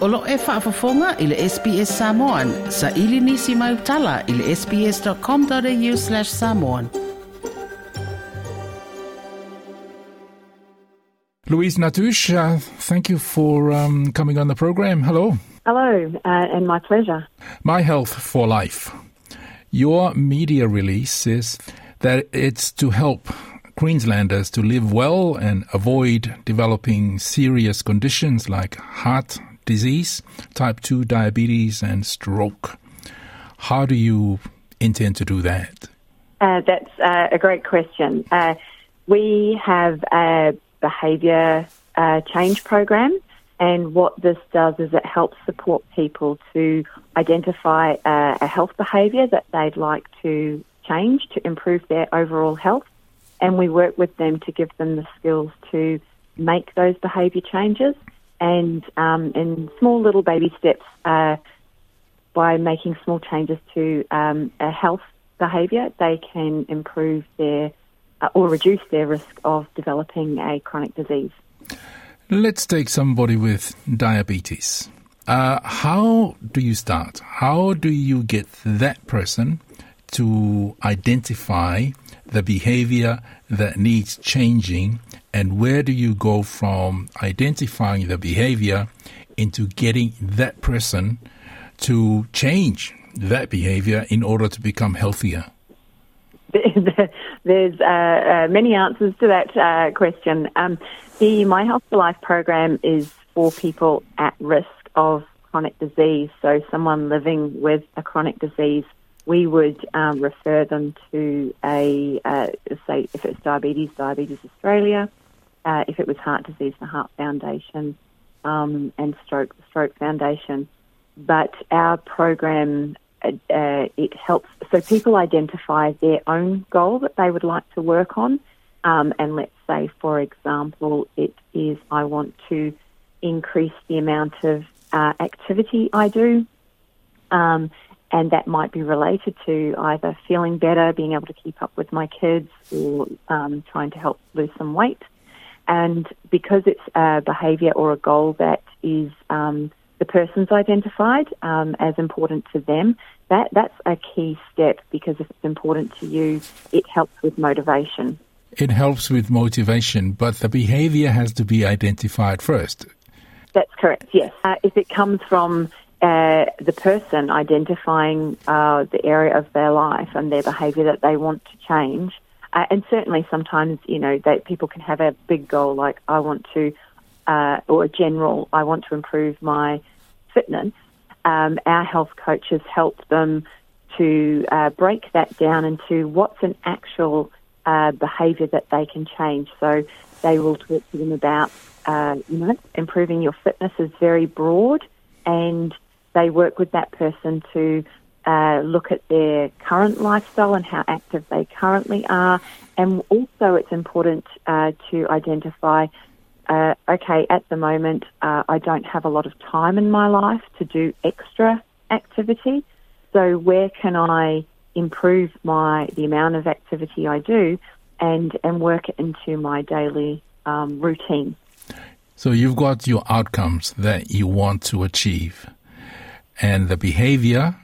Olo e whaafafonga i le SBS Samoan. Sa ili nisi mai utala i le sbs.com.au slash samoan. Louise Natush, uh, thank you for um, coming on the program. Hello. Hello, uh, and my pleasure. My Health for Life. Your media release says that it's to help Queenslanders to live well and avoid developing serious conditions like heart disease, type 2 diabetes, and stroke. How do you intend to do that? Uh, that's uh, a great question. Uh, we have a behaviour uh, change program, and what this does is it helps support people to identify uh, a health behaviour that they'd like to change to improve their overall health and we work with them to give them the skills to make those behaviour changes and um, in small little baby steps uh, by making small changes to um, a health behaviour, they can improve their uh, or reduce their risk of developing a chronic disease. Let's take somebody with diabetes. Uh, how do you start? How do you get that person to identify the behavior that needs changing and where do you go from identifying the behavior into getting that person to change that behavior in order to become healthier? There's uh, uh, many answers to that uh, question. Um, the My Health for Life program is for people at risk of chronic disease, so someone living with a chronic disease we would um, refer them to a, uh, say, if it's diabetes, Diabetes Australia. Uh, if it was heart disease, the Heart Foundation, um, and Stroke, the Stroke Foundation. But our program, uh, uh, it helps, so people identify their own goal that they would like to work on. Um, and let's say, for example, it is I want to increase the amount of uh, activity I do. Um, and that might be related to either feeling better, being able to keep up with my kids, or um, trying to help lose some weight. And because it's a behaviour or a goal that is um, the person's identified um, as important to them, that that's a key step because if it's important to you, it helps with motivation. It helps with motivation, but the behaviour has to be identified first. That's correct. Yes, uh, if it comes from uh, the person identifying uh, the area of their life and their behaviour that they want to change. Uh, and certainly sometimes, you know, that people can have a big goal like I want to, uh, or a general, I want to improve my fitness. Um, our health coaches help them to uh, break that down into what's an actual uh, behaviour that they can change. So they will talk to them about, you know, improving your fitness is very broad and they work with that person to uh, look at their current lifestyle and how active they currently are. And also, it's important uh, to identify uh, okay, at the moment, uh, I don't have a lot of time in my life to do extra activity. So, where can I improve my the amount of activity I do and, and work it into my daily um, routine? So, you've got your outcomes that you want to achieve and the behavior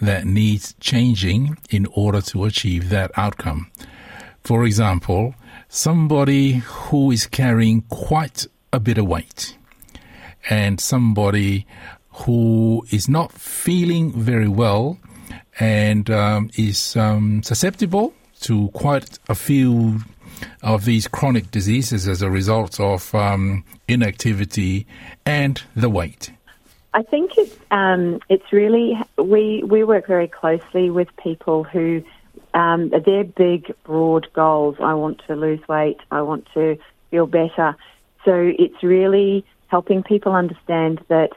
that needs changing in order to achieve that outcome. For example, somebody who is carrying quite a bit of weight and somebody who is not feeling very well and um, is um, susceptible to quite a few of these chronic diseases as a result of um, inactivity and the weight. I think it's um, it's really we we work very closely with people who um, their big broad goals. I want to lose weight. I want to feel better. So it's really helping people understand that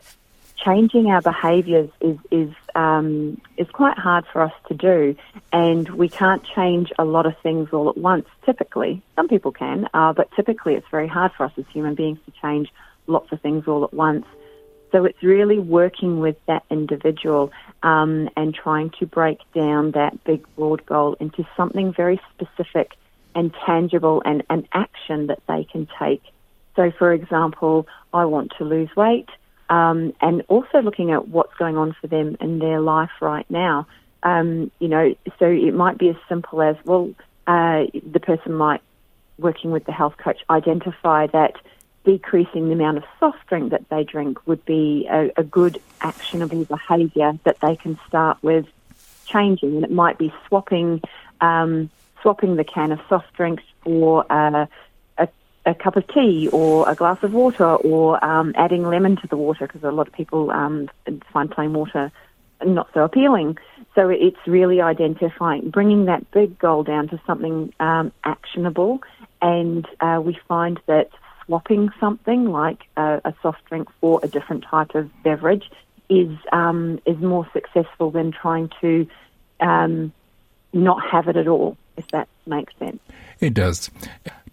changing our behaviours is is um, is quite hard for us to do, and we can't change a lot of things all at once. Typically, some people can, uh, but typically it's very hard for us as human beings to change lots of things all at once. So it's really working with that individual um, and trying to break down that big, broad goal into something very specific and tangible and an action that they can take. So, for example, I want to lose weight. um, and also looking at what's going on for them in their life right now. Um, you know, so it might be as simple as well. Uh, the person might, working with the health coach, identify that decreasing the amount of soft drink that they drink would be a, a good actionable behaviour that they can start with changing, and it might be swapping um, swapping the can of soft drinks for uh, a, a, cup of tea or a glass of water, or um, adding lemon to the water because a lot of people um, find plain water not so appealing. So it's really identifying, bringing that big goal down to something um, actionable, and uh, we find that swapping something like a, a, soft drink for a different type of beverage is um, is more successful than trying to um, not have it at all, if that makes sense. It does.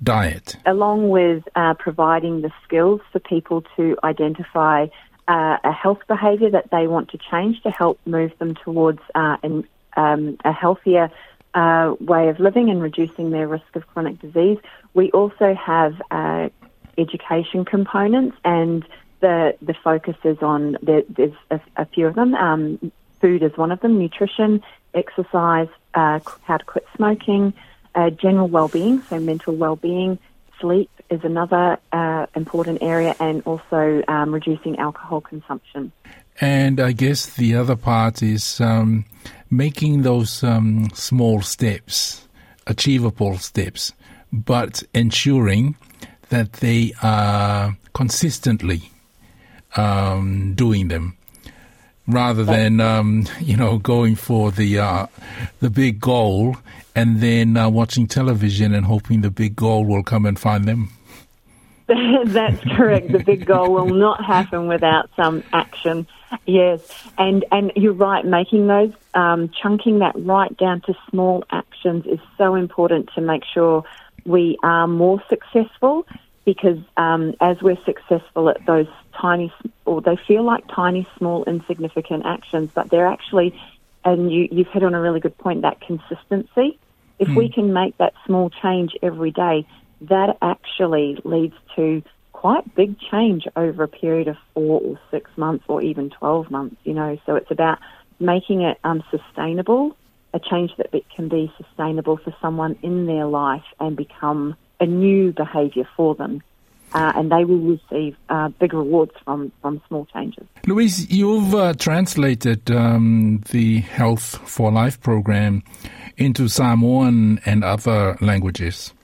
Diet. Along with uh, providing the skills for people to identify uh, a health behaviour that they want to change to help move them towards uh, an, um, a healthier uh, way of living and reducing their risk of chronic disease. We also have uh, education components and the the focus is on there, there's a, a, few of them. Um, food is one of them. Nutrition, exercise, uh, how to quit smoking, uh, general well-being, so mental well-being, sleep is another uh, important area, and also um, reducing alcohol consumption. And I guess the other part is um, making those um, small steps, achievable steps, but ensuring that they are consistently um, doing them rather than um, you know going for the uh, the big goal and then uh, watching television and hoping the big goal will come and find them. That's correct. The big goal will not happen without some action. Yes, and and you're right. Making those um, chunking that right down to small actions is so important to make sure we are more successful because um, as we're successful at those tiny, or they feel like tiny, small, insignificant actions, but they're actually, and you, you've hit on a really good point, that consistency. If mm. we hmm. can make that small change every day, that actually leads to quite big change over a period of four or six months or even 12 months, you know. So it's about making it um, sustainable, a change that can be sustainable for someone in their life and become a new behaviour for them. Uh, and they will receive uh, big rewards from, from small changes. Louise, you've uh, translated um, the Health for Life program into Samoan and other languages.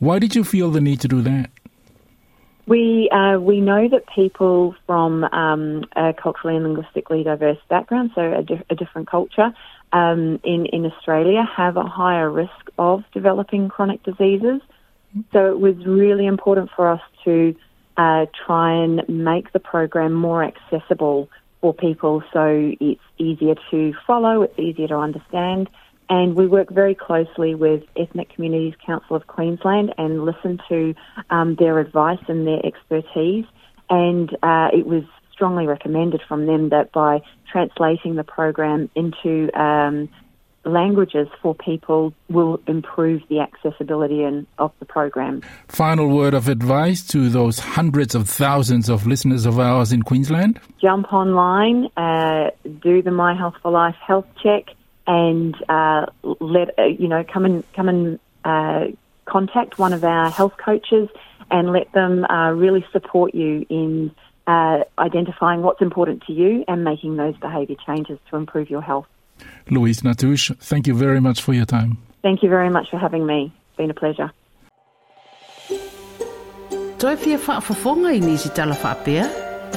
Why did you feel the need to do that? We uh, we know that people from um, a culturally and linguistically diverse background, so a, di- a different culture, um, in in Australia have a higher risk of developing chronic diseases. So it was really important for us to uh, try and make the program more accessible for people so it's easier to follow, it's easier to understand. And we work very closely with Ethnic Communities Council of Queensland and listen to um, their advice and their expertise. And uh, it was strongly recommended from them that by translating the program into um, languages for people will improve the accessibility of the program. Final word of advice to those hundreds of thousands of listeners of ours in Queensland? Jump online, uh, do the My Health for Life health check, and uh, let uh, you know come and come and uh, contact one of our health coaches and let them uh, really support you in. Uh, identifying what's important to you and making those behaviour changes to improve your health. Louise Natush, thank you very much for your time. Thank you very much for having me. It's been a pleasure. Toi fia whaafafonga i nisi tala whaapea?